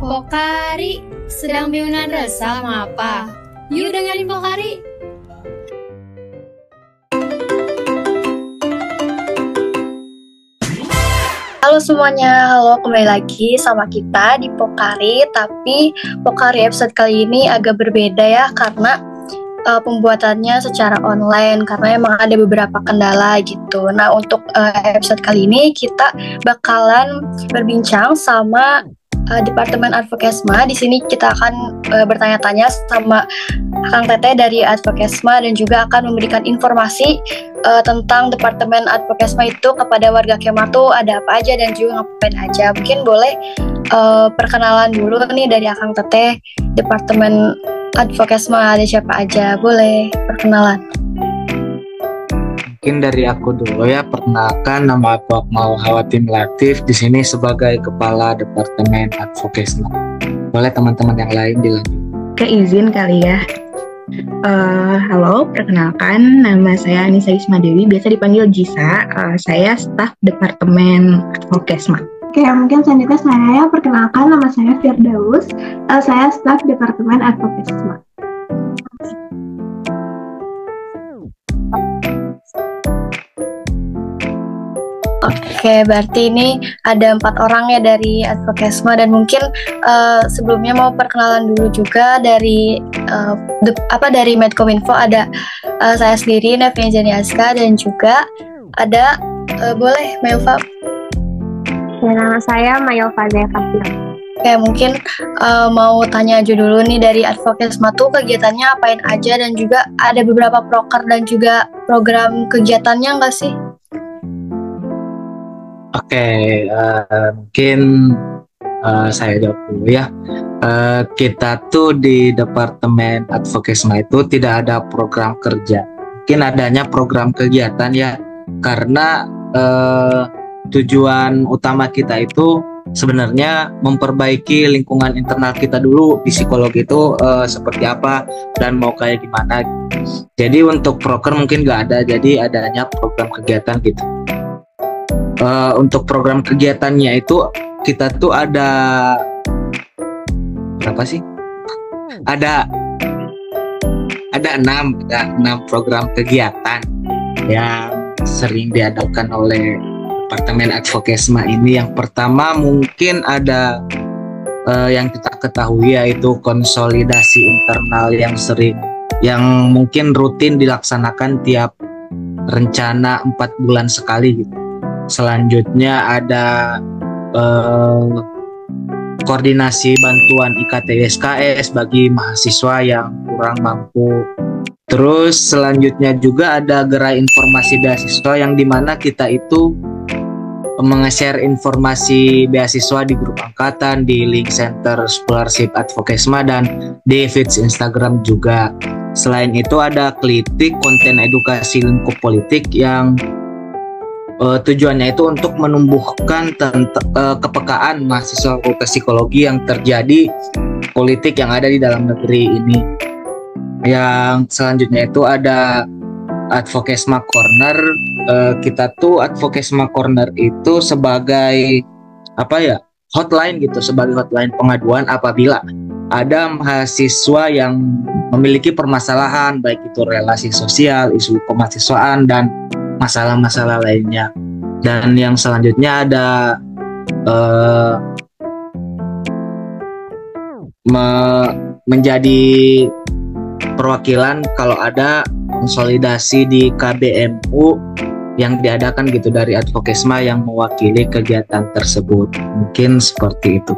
Pokari, sedang biunan resah apa? Yuk dengerin Pokari. Halo semuanya, halo kembali lagi sama kita di Pokari Tapi Pokari episode kali ini agak berbeda ya Karena uh, pembuatannya secara online Karena emang ada beberapa kendala gitu Nah untuk uh, episode kali ini kita bakalan berbincang sama uh, Departemen Advokesma. Di sini kita akan uh, bertanya-tanya sama Kang Tete dari Advokesma dan juga akan memberikan informasi uh, tentang Departemen Advokesma itu kepada warga Kemah tuh ada apa aja dan juga ngapain aja. Mungkin boleh uh, perkenalan dulu nih dari Kang Tete Departemen Advokesma ada siapa aja. Boleh perkenalan. Mungkin dari aku dulu ya, perkenalkan nama aku Akmal Hawatim Latif di sini sebagai Kepala Departemen Advokasi. Boleh teman-teman yang lain dilanjut. Keizin kali ya. Uh, halo, perkenalkan nama saya Anissa Isma Dewi, biasa dipanggil Jisa. Uh, saya staf Departemen Advokesma. Oke, mungkin selanjutnya saya perkenalkan nama saya Firdaus. Uh, saya staf Departemen Advokesma. Oke, berarti ini ada empat orang ya dari Advokesma dan mungkin uh, sebelumnya mau perkenalan dulu juga dari uh, de, apa dari Medcominfo ada uh, saya sendiri Nevia Jani Aska dan juga ada uh, boleh Mayova. Ya, nama saya Mayova Zefasna. Oke, mungkin uh, mau tanya aja dulu nih dari Advokesma tuh kegiatannya apain aja dan juga ada beberapa proker dan juga program kegiatannya nggak sih? Oke, okay, uh, eh, mungkin uh, saya jawab dulu ya. Uh, kita tuh di Departemen Advokesma itu tidak ada program kerja. Mungkin adanya program kegiatan ya, karena uh, tujuan utama kita itu sebenarnya memperbaiki lingkungan internal kita dulu di psikologi itu uh, seperti apa dan mau kayak gimana. Jadi untuk proker mungkin nggak ada, jadi adanya program kegiatan gitu uh, untuk program kegiatannya itu kita tuh ada berapa sih? Ada ada enam ada enam program kegiatan yang sering diadakan oleh Departemen Advokesma ini. Yang pertama mungkin ada uh, yang kita ketahui yaitu konsolidasi internal yang sering yang mungkin rutin dilaksanakan tiap rencana empat bulan sekali gitu selanjutnya ada uh, koordinasi bantuan IKT-SKS bagi mahasiswa yang kurang mampu. Terus selanjutnya juga ada gerai informasi beasiswa yang di mana kita itu meng-share informasi beasiswa di grup angkatan, di link center scholarship advokesma dan di feeds Instagram juga. Selain itu ada kritik konten edukasi lingkup politik yang uh, tujuannya itu untuk menumbuhkan uh, kepekaan mahasiswa fakultas psikologi yang terjadi politik yang ada di dalam negeri ini. Yang selanjutnya itu ada Advokesma Corner. Uh, kita tuh Advokesma Corner itu sebagai apa ya hotline gitu, sebagai hotline pengaduan apabila ada mahasiswa yang memiliki permasalahan baik itu relasi sosial, isu kemahasiswaan dan masalah-masalah lainnya dan yang selanjutnya ada uh, me menjadi perwakilan kalau ada konsolidasi di KBMU yang diadakan gitu dari Advokesma yang mewakili kegiatan tersebut mungkin seperti itu.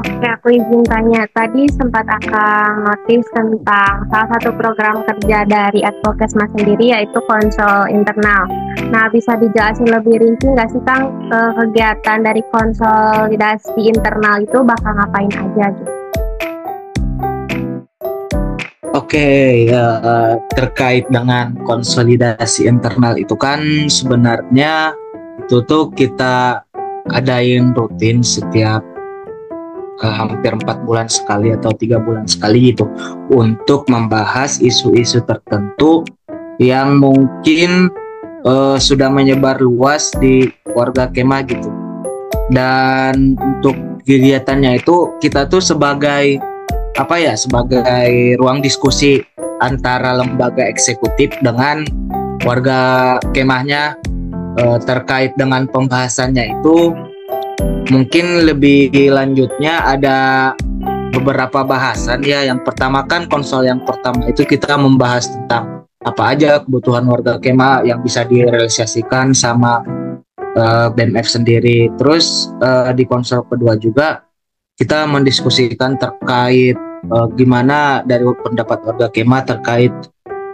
Oke, aku izin tanya. Tadi sempat akan notis tentang salah satu program kerja dari Advokesma sendiri yaitu konsol internal. Nah, bisa dijelasin lebih rinci nggak sih Kang ke kegiatan dari konsolidasi internal itu bakal ngapain aja gitu? Oke, ya, terkait dengan konsolidasi internal itu kan sebenarnya itu tuh kita adain rutin setiap uh, hampir empat bulan sekali atau tiga bulan sekali gitu untuk membahas isu-isu tertentu yang mungkin uh, sudah menyebar luas di warga kemah gitu. Dan untuk kegiatannya itu kita tuh sebagai apa ya sebagai ruang diskusi antara lembaga eksekutif dengan warga kemahnya eh, terkait dengan pembahasannya itu mungkin lebih lanjutnya ada beberapa bahasan ya yang pertama kan konsol yang pertama itu kita membahas tentang apa aja kebutuhan warga kemah yang bisa direalisasikan sama uh, eh, BMF sendiri terus uh, di konsol kedua juga kita mendiskusikan terkait uh, gimana dari pendapat warga Kema terkait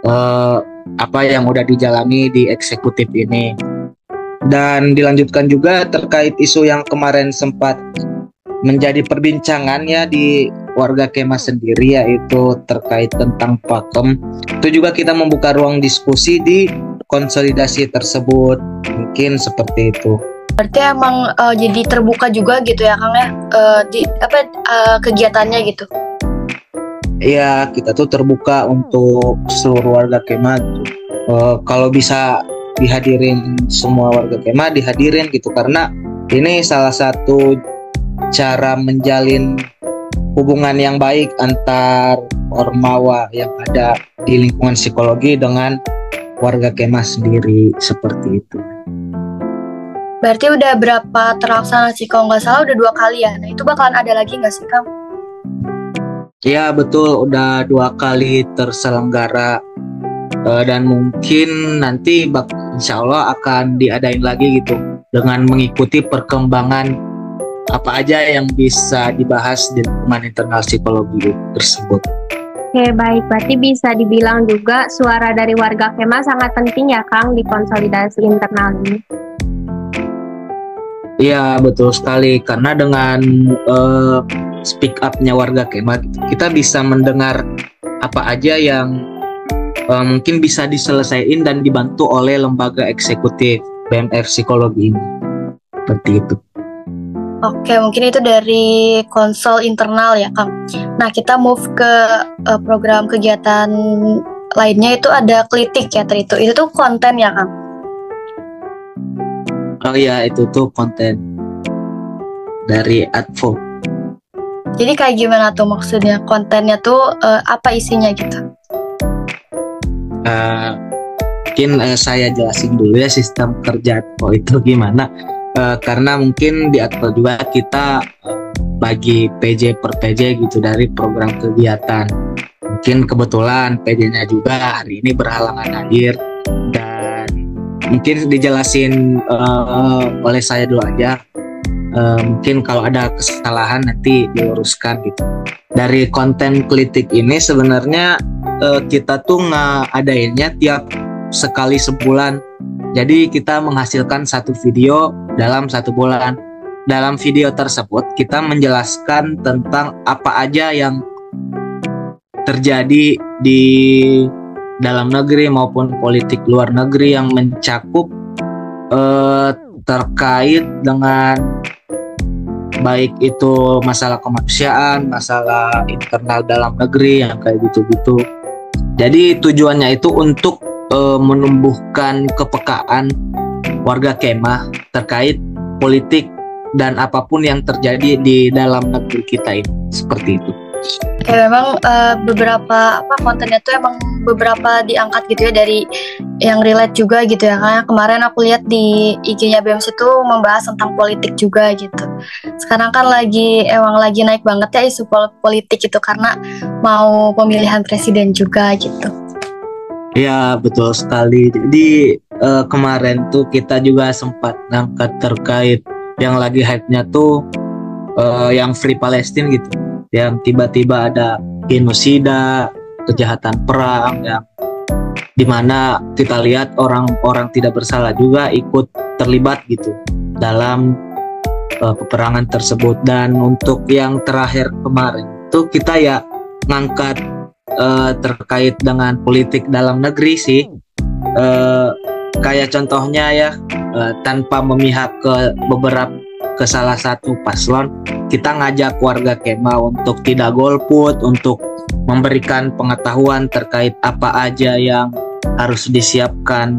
uh, apa yang udah dijalani di eksekutif ini. Dan dilanjutkan juga terkait isu yang kemarin sempat menjadi perbincangan ya di warga Kema sendiri yaitu terkait tentang pakem. Itu juga kita membuka ruang diskusi di konsolidasi tersebut. Mungkin seperti itu. Berarti emang uh, jadi terbuka juga gitu ya Kang ya uh, di apa uh, kegiatannya gitu. Iya, kita tuh terbuka untuk seluruh warga kemah gitu. Uh, kalau bisa dihadirin semua warga kemah dihadirin gitu karena ini salah satu cara menjalin hubungan yang baik antar ormawa yang ada di lingkungan psikologi dengan warga kemah sendiri seperti itu. Berarti udah berapa terlaksana sih? Kalau nggak salah udah dua kali ya. Nah itu bakalan ada lagi nggak sih Kang? Ya betul, udah dua kali terselenggara uh, dan mungkin nanti bak insya Allah akan diadain lagi gitu dengan mengikuti perkembangan apa aja yang bisa dibahas di lingkungan internal psikologi tersebut. Oke baik, berarti bisa dibilang juga suara dari warga Kema sangat penting ya Kang di konsolidasi internal ini. Iya betul sekali karena dengan uh, speak up-nya warga Kemah kita bisa mendengar apa aja yang uh, mungkin bisa diselesaikan dan dibantu oleh lembaga eksekutif BMF psikologi ini seperti itu. Oke, mungkin itu dari konsol internal ya, Kang. Nah, kita move ke uh, program kegiatan lainnya itu ada klitik ya, itu. Itu tuh konten ya, Kang? Oh iya itu tuh konten dari Advo. Jadi kayak gimana tuh maksudnya kontennya tuh uh, apa isinya gitu? Uh, mungkin uh, saya jelasin dulu ya sistem kerja Advo itu gimana. Uh, karena mungkin di Advo juga kita bagi PJ per PJ gitu dari program kegiatan. Mungkin kebetulan PJ-nya juga hari ini berhalangan hadir mungkin dijelasin uh, oleh saya dulu aja uh, mungkin kalau ada kesalahan nanti diluruskan gitu dari konten kritik ini sebenarnya uh, kita tuh ngadainnya tiap sekali sebulan. Jadi kita menghasilkan satu video dalam satu bulan. Dalam video tersebut kita menjelaskan tentang apa aja yang terjadi di dalam negeri maupun politik luar negeri yang mencakup eh, terkait dengan baik itu masalah kemanusiaan, masalah internal dalam negeri yang kayak gitu-gitu. Jadi tujuannya itu untuk eh, menumbuhkan kepekaan warga kemah terkait politik dan apa pun yang terjadi di dalam negeri kita ini seperti itu. Ya memang uh, beberapa apa kontennya tuh emang beberapa diangkat gitu ya dari yang relate juga gitu ya karena kemarin aku lihat di IG-nya BEMS itu membahas tentang politik juga gitu. Sekarang kan lagi emang lagi naik banget ya isu politik itu karena mau pemilihan presiden juga gitu. Ya betul sekali. Jadi uh, kemarin tuh kita juga sempat ngangkat terkait yang lagi hype-nya tuh uh, yang Free Palestine gitu yang tiba-tiba ada genosida, kejahatan perang yang di mana kita lihat orang-orang tidak bersalah juga ikut terlibat gitu dalam uh, peperangan tersebut. Dan untuk yang terakhir kemarin itu kita ya ngangkat uh, terkait dengan politik dalam negeri sih. Uh, kayak contohnya ya uh, tanpa memihak ke beberapa ke salah satu paslon, kita ngajak warga Kema untuk tidak golput, untuk memberikan pengetahuan terkait apa aja yang harus disiapkan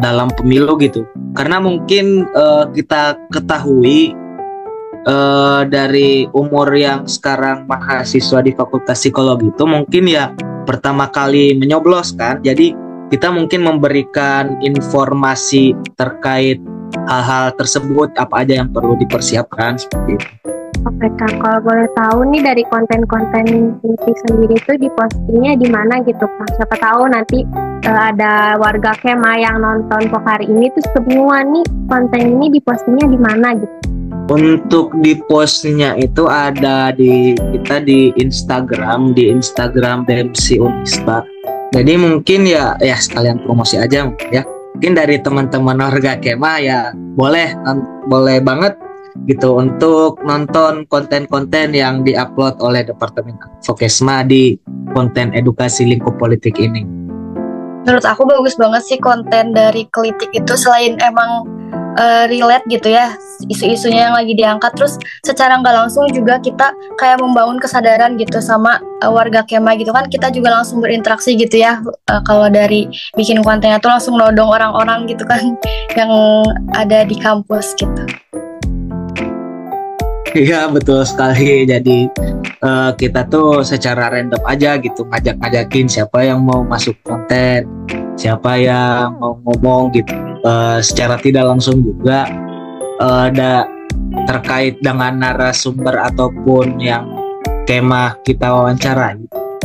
dalam pemilu gitu. Karena mungkin uh, kita ketahui uh, dari umur yang sekarang mahasiswa di Fakultas Psikologi itu mungkin ya pertama kali menyoblos kan. Jadi kita mungkin memberikan informasi terkait hal-hal tersebut apa aja yang perlu dipersiapkan seperti itu. Oke kak, kalau boleh tahu nih dari konten-konten Inti sendiri itu dipostingnya di mana gitu kak? Siapa tahu nanti uh, ada warga Kema yang nonton Pokari ini tuh semua nih konten ini dipostingnya di mana gitu? Untuk di postnya itu ada di kita di Instagram di Instagram BMC Unisba. Jadi mungkin ya ya sekalian promosi aja ya. Mungkin dari teman-teman warga Kema ya boleh boleh banget gitu untuk nonton konten-konten yang diupload oleh Departemen Fokesma di konten edukasi lingkup politik ini. Menurut aku bagus banget sih konten dari Kelitik itu selain emang uh, relate gitu ya isu-isunya yang lagi diangkat terus secara nggak langsung juga kita kayak membangun kesadaran gitu sama uh, warga kema gitu kan kita juga langsung berinteraksi gitu ya uh, kalau dari bikin kontennya tuh langsung nodong orang-orang gitu kan yang ada di kampus gitu. Iya betul sekali. Jadi uh, kita tuh secara random aja gitu ngajak-ngajakin siapa yang mau masuk konten, siapa yang mau ngomong gitu. Uh, secara tidak langsung juga uh, ada terkait dengan narasumber ataupun yang kemah kita wawancarai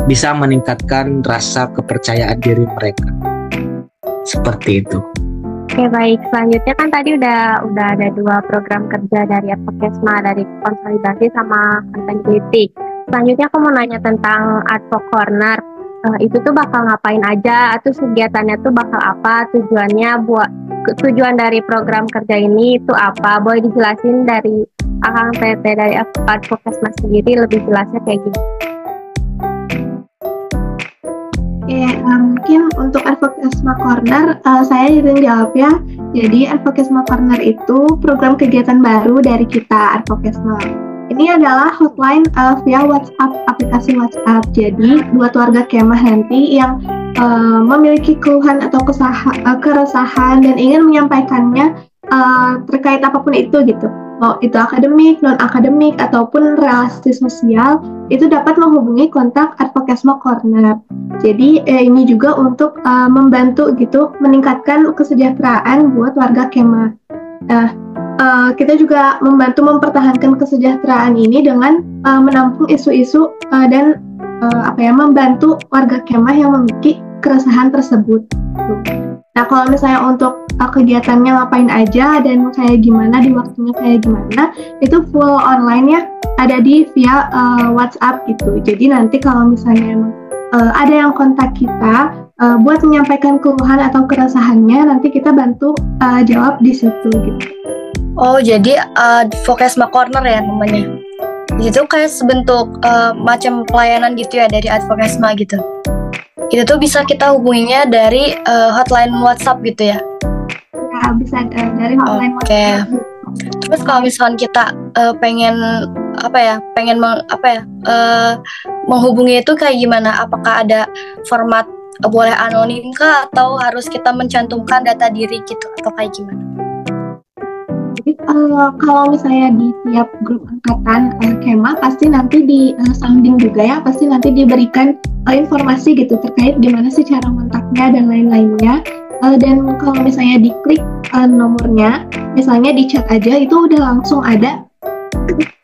bisa meningkatkan rasa kepercayaan diri mereka. Seperti itu. Oke baik, selanjutnya kan tadi udah udah ada dua program kerja dari Advokesma dari konsolidasi sama konten kritik. Selanjutnya aku mau nanya tentang Advo Corner. Uh, itu tuh bakal ngapain aja? Atau kegiatannya tuh bakal apa? Tujuannya buat tujuan dari program kerja ini itu apa? Boleh dijelasin dari Akang PT dari Advokesma sendiri lebih jelasnya kayak gini. Oke, um, mungkin untuk Advokesma Corner uh, saya izin jawab ya. Jadi Advokesma Corner itu program kegiatan baru dari kita Advokesma. Ini adalah hotline uh, via WhatsApp, aplikasi WhatsApp. Jadi buat warga kemah nanti yang uh, memiliki keluhan atau kesaha, uh, keresahan dan ingin menyampaikannya uh, terkait apa pun itu gitu mau itu akademik, non akademik ataupun relasi sosial itu dapat menghubungi kontak Advokesma Corner. Jadi eh, ini juga untuk uh, membantu gitu meningkatkan kesejahteraan buat warga Kema. Nah, uh, kita juga membantu mempertahankan kesejahteraan ini dengan uh, menampung isu-isu uh, dan uh, apa ya membantu warga Kemah yang memiliki keresahan tersebut. Nah, kalau misalnya untuk uh, kegiatannya ngapain aja dan kayak gimana di waktunya kayak gimana, itu full online ya, ada di via uh, WhatsApp gitu. Jadi nanti kalau misalnya uh, ada yang kontak kita uh, buat menyampaikan keluhan atau keresahannya, nanti kita bantu uh, jawab di situ gitu. Oh, jadi uh, Vokesma Corner ya namanya. Itu kayak sebentuk uh, macam pelayanan gitu ya dari Advokesma gitu itu tuh bisa kita hubunginya dari uh, hotline WhatsApp gitu ya? Ya bisa uh, dari hotline okay. WhatsApp. Terus kalau misalkan kita uh, pengen apa ya, pengen meng, apa ya, uh, menghubungi itu kayak gimana? Apakah ada format uh, boleh anonim kah atau harus kita mencantumkan data diri gitu atau kayak gimana? Uh, kalau misalnya di tiap grup angkatan uh, Kema pasti nanti di uh, sounding juga ya, pasti nanti diberikan uh, informasi gitu terkait gimana sih cara kontaknya dan lain-lainnya. Uh, dan kalau misalnya diklik uh, nomornya, misalnya di chat aja itu udah langsung ada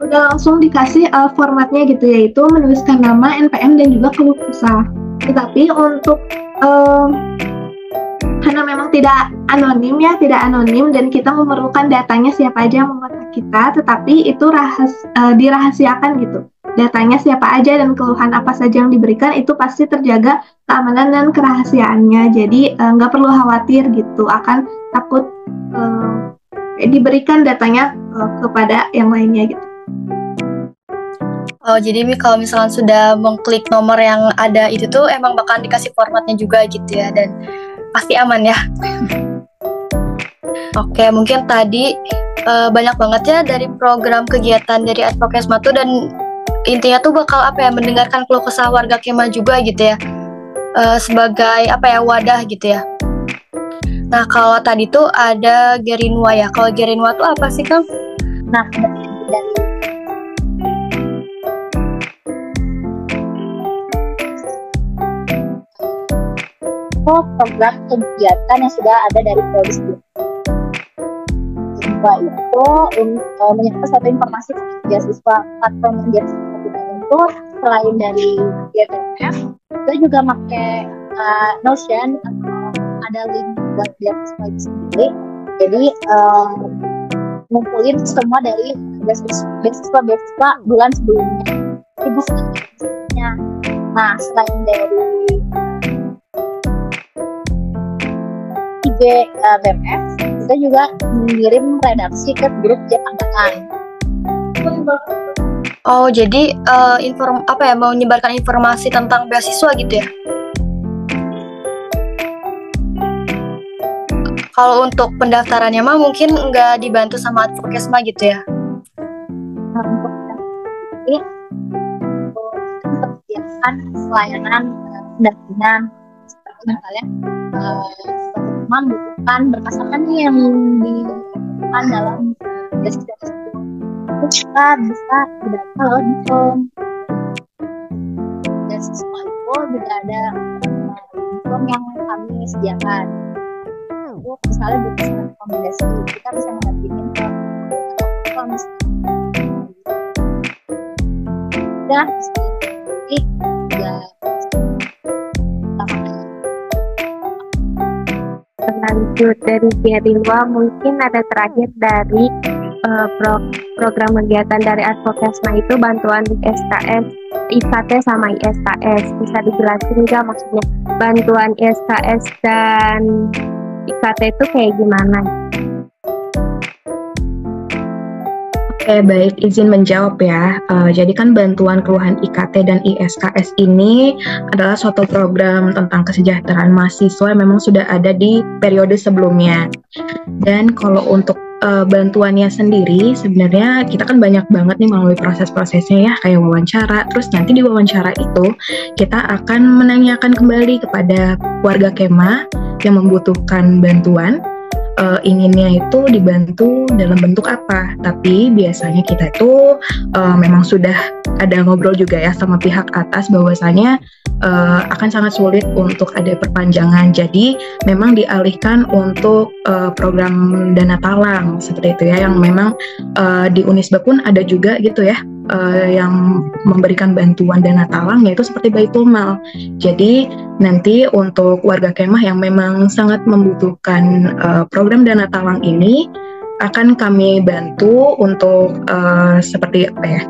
udah langsung dikasih uh, formatnya gitu yaitu menuliskan nama, NPM dan juga keluh kesah. Tetapi untuk uh, karena memang tidak anonim ya, tidak anonim dan kita memerlukan datanya siapa aja yang mengontak kita, tetapi itu rahas, uh, dirahasiakan gitu. Datanya siapa aja dan keluhan apa saja yang diberikan itu pasti terjaga keamanan dan kerahasiaannya. Jadi nggak uh, perlu khawatir gitu akan takut uh, diberikan datanya kepada yang lainnya gitu. Oh, jadi kalau misalnya sudah mengklik nomor yang ada itu tuh emang bakal dikasih formatnya juga gitu ya dan pasti aman ya. Oke, mungkin tadi uh, banyak banget ya dari program kegiatan dari Advokesma tuh dan intinya tuh bakal apa ya mendengarkan keluh kesah warga Kema juga gitu ya uh, sebagai apa ya wadah gitu ya. Nah kalau tadi tuh ada Gerinwa ya. Kalau Gerinwa tuh apa sih Kang? Nah dari itu program kegiatan yang sudah ada dari polisi kedua itu untuk menyampaikan satu informasi tentang beasiswa platform yang dia itu selain dari GTF kita juga pakai uh, Notion atau ada link buat beasiswa itu sendiri. Jadi uh, ngumpulin semua dari beasiswa beasiswa bulan sebelumnya. Ibu sebelumnya nah selain dari IG uh, BMF kita juga mengirim redaksi ke grup yang angkatan Oh, jadi uh, inform apa ya mau menyebarkan informasi tentang beasiswa gitu ya? Kalau untuk pendaftarannya mah mungkin nggak dibantu sama advokesma gitu ya? Ini kegiatan pelayanan pendampingan misalnya uh, membutuhkan berkas nih yang dibutuhkan dalam beasiswa tersebut kita bisa didata loh di form siswa itu juga ada form yang kami sediakan. Itu misalnya butuh rekomendasi kita bisa mendampingin ke form dan jadi ya lanjut dari Gerilwa mungkin ada terakhir dari uh, pro program kegiatan dari Advokesma itu bantuan SKS IKT sama ISKS bisa dijelasin nggak maksudnya bantuan ISKS dan IKT itu kayak gimana? Oke, baik. Izin menjawab ya. Uh, jadi kan bantuan keluhan IKT dan ISKS ini adalah suatu program tentang kesejahteraan mahasiswa yang memang sudah ada di periode sebelumnya. Dan kalau untuk uh, bantuannya sendiri sebenarnya kita kan banyak banget nih melalui proses-prosesnya ya kayak wawancara terus nanti di wawancara itu kita akan menanyakan kembali kepada warga kema yang membutuhkan bantuan uh, inginnya itu dibantu dalam bentuk apa. Tapi biasanya kita itu uh, memang sudah ada ngobrol juga ya sama pihak atas bahwasanya uh, akan sangat sulit untuk ada perpanjangan. Jadi memang dialihkan untuk uh, program dana talang seperti itu ya yang memang uh, di Unisba pun ada juga gitu ya uh, yang memberikan bantuan dana talang yaitu seperti Baitul Mal. Jadi nanti untuk warga kemah yang memang sangat membutuhkan uh, program dana talang ini akan kami bantu untuk uh, seperti apa ya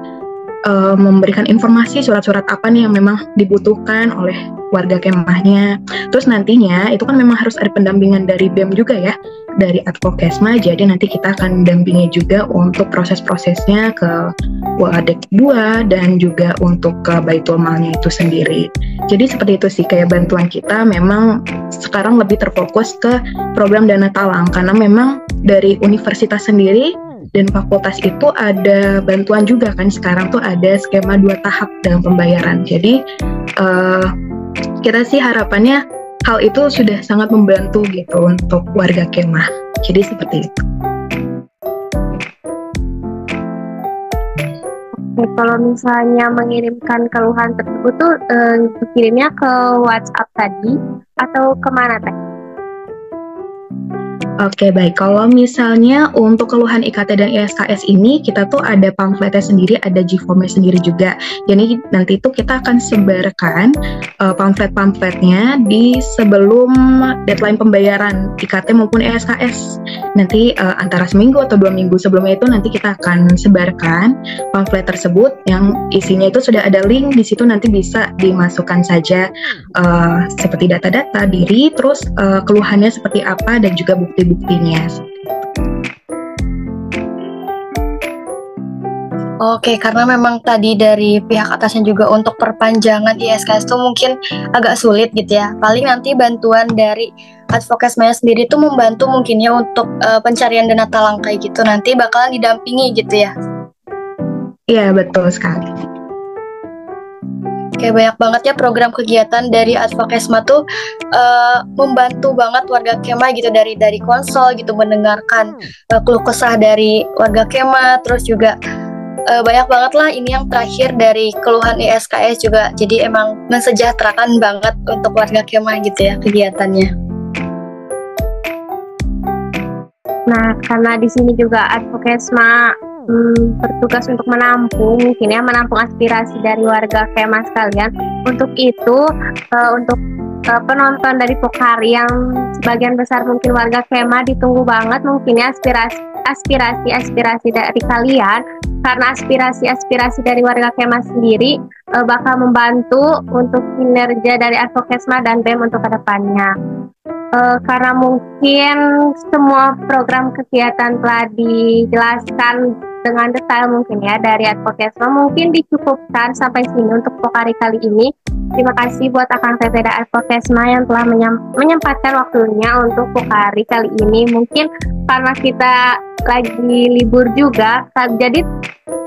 uh, memberikan informasi surat-surat apa nih yang memang dibutuhkan oleh warga kemahnya. Terus nantinya itu kan memang harus ada pendampingan dari BEM juga ya, dari Advokesma. Jadi nanti kita akan dampingi juga untuk proses-prosesnya ke Wadek 2 dan juga untuk ke Baitul Malnya itu sendiri. Jadi seperti itu sih kayak bantuan kita memang sekarang lebih terfokus ke program dana talang karena memang dari universitas sendiri dan fakultas itu ada bantuan juga kan. Sekarang tuh ada skema dua tahap dalam pembayaran. Jadi uh, kita sih harapannya hal itu sudah sangat membantu gitu untuk warga kemah. Jadi seperti itu. Oke, kalau misalnya mengirimkan keluhan tersebut tuh eh, kirimnya ke WhatsApp tadi atau ke mana teh? Oke baik, kalau misalnya untuk keluhan IKT dan ISKS ini kita tuh ada pamfletnya sendiri, ada G-formnya sendiri juga. Jadi nanti itu kita akan sebarkan uh, pamflet-pamfletnya di sebelum deadline pembayaran IKT maupun ISKS. Nanti uh, antara seminggu atau dua minggu sebelumnya itu nanti kita akan sebarkan pamflet tersebut yang isinya itu sudah ada link di situ nanti bisa dimasukkan saja uh, seperti data-data diri, terus uh, keluhannya seperti apa dan juga bukti buktinya. Oke, karena memang tadi dari pihak atasnya juga untuk perpanjangan ISKS itu mungkin agak sulit gitu ya. Paling nanti bantuan dari advokasmanya sendiri itu membantu mungkin ya untuk uh, pencarian dana talang kayak gitu. Nanti bakalan didampingi gitu ya. Iya, betul sekali. Kayak banyak banget ya program kegiatan dari Advokesma tuh uh, membantu banget warga Kema gitu dari dari konsol gitu mendengarkan uh, keluh kesah dari warga Kema terus juga uh, banyak banget lah ini yang terakhir dari keluhan ISKS juga. Jadi emang mensejahterakan banget untuk warga kemah gitu ya kegiatannya. Nah, karena di sini juga advokesma hmm, bertugas untuk menampung, mungkin ya menampung aspirasi dari warga kemah sekalian. Untuk itu, uh, untuk uh, penonton dari Pokari yang sebagian besar mungkin warga kemah ditunggu banget mungkin ya aspirasi aspirasi aspirasi dari kalian karena aspirasi-aspirasi dari warga Kemah sendiri uh, bakal membantu untuk kinerja dari Advokesma dan BEM untuk ke depannya. Uh, karena mungkin semua program kegiatan telah dijelaskan dengan detail mungkin ya dari Advokesma mungkin dicukupkan sampai sini untuk Pokari kali ini. Terima kasih buat akan PPD Advokesma yang telah menyempatkan waktunya untuk Pokari kali ini. Mungkin karena kita lagi libur juga, jadi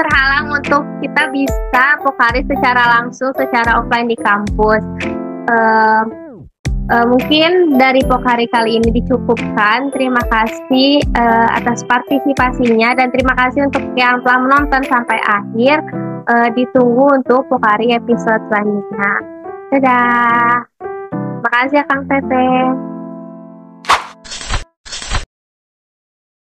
terhalang untuk kita bisa pokari secara langsung, secara offline di kampus. Uh, uh, mungkin dari Pokari kali ini dicukupkan. Terima kasih uh, atas partisipasinya dan terima kasih untuk yang telah menonton sampai akhir. Uh, ditunggu untuk Pokari episode selanjutnya. Dadah. Terima kasih Kang Teteh.